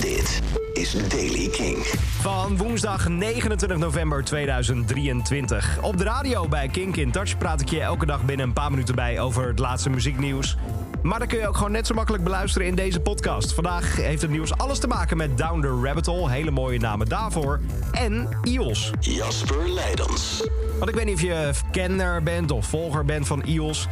Dit is Daily King. Van woensdag 29 november 2023. Op de radio bij Kink in Touch praat ik je elke dag binnen een paar minuten bij over het laatste muzieknieuws. Maar dat kun je ook gewoon net zo makkelijk beluisteren in deze podcast. Vandaag heeft het nieuws alles te maken met Down the Rabbit Hole, hele mooie namen daarvoor. En IOS. Jasper Leidens. Want ik weet niet of je kenner bent of volger bent van IOS.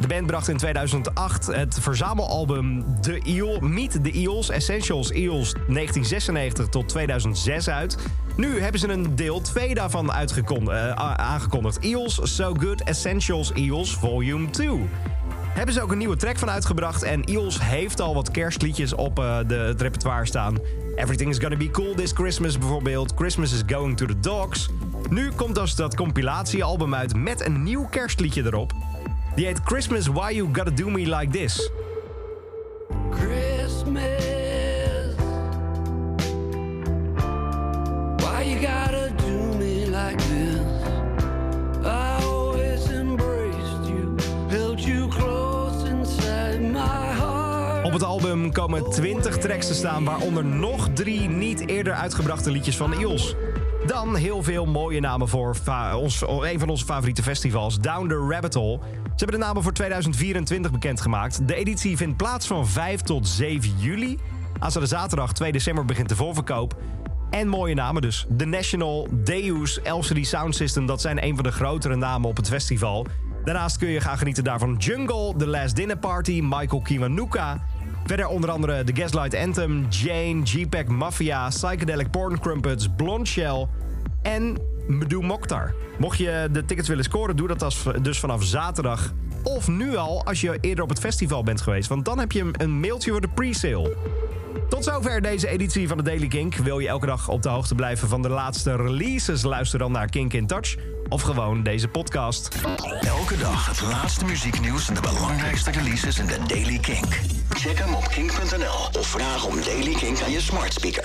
De band bracht in 2008 het verzamelalbum The Eel, Meet the Eels, Essentials Eels 1996 tot 2006 uit. Nu hebben ze een deel 2 daarvan uh, aangekondigd. Eels So Good Essentials Eels Volume 2 hebben ze ook een nieuwe track van uitgebracht. En Eels heeft al wat kerstliedjes op uh, de, het repertoire staan. Everything is gonna be cool this Christmas bijvoorbeeld. Christmas is going to the dogs. Nu komt dus dat compilatiealbum uit met een nieuw kerstliedje erop. Die heet Christmas Why You Gotta Do Me Like This. Christmas Why you gotta do me like this I always embraced you Held you close inside my heart Op het album komen 20 tracks te staan, waaronder nog drie niet eerder uitgebrachte liedjes van Eels. Dan heel veel mooie namen voor ons, een van onze favoriete festivals, Down the Rabbit Hole. Ze hebben de namen voor 2024 bekendgemaakt. De editie vindt plaats van 5 tot 7 juli. Aanstaande zaterdag 2 december begint de voorverkoop. En mooie namen dus. The National, Deus, LCD Sound System... dat zijn een van de grotere namen op het festival. Daarnaast kun je gaan genieten daarvan Jungle, The Last Dinner Party... Michael Kiwanuka... Verder onder andere The Gaslight Anthem, Jane, G-Pack Mafia... Psychedelic Porn Crumpets, Blonde Shell en Medu Mokhtar. Mocht je de tickets willen scoren, doe dat dus vanaf zaterdag. Of nu al, als je eerder op het festival bent geweest. Want dan heb je een mailtje voor de pre-sale. Tot zover deze editie van de Daily Kink. Wil je elke dag op de hoogte blijven van de laatste releases? Luister dan naar Kink in Touch of gewoon deze podcast. Elke dag het laatste muzieknieuws en de belangrijkste releases in de Daily Kink. Of vraag om Daily Kink aan je smart speaker.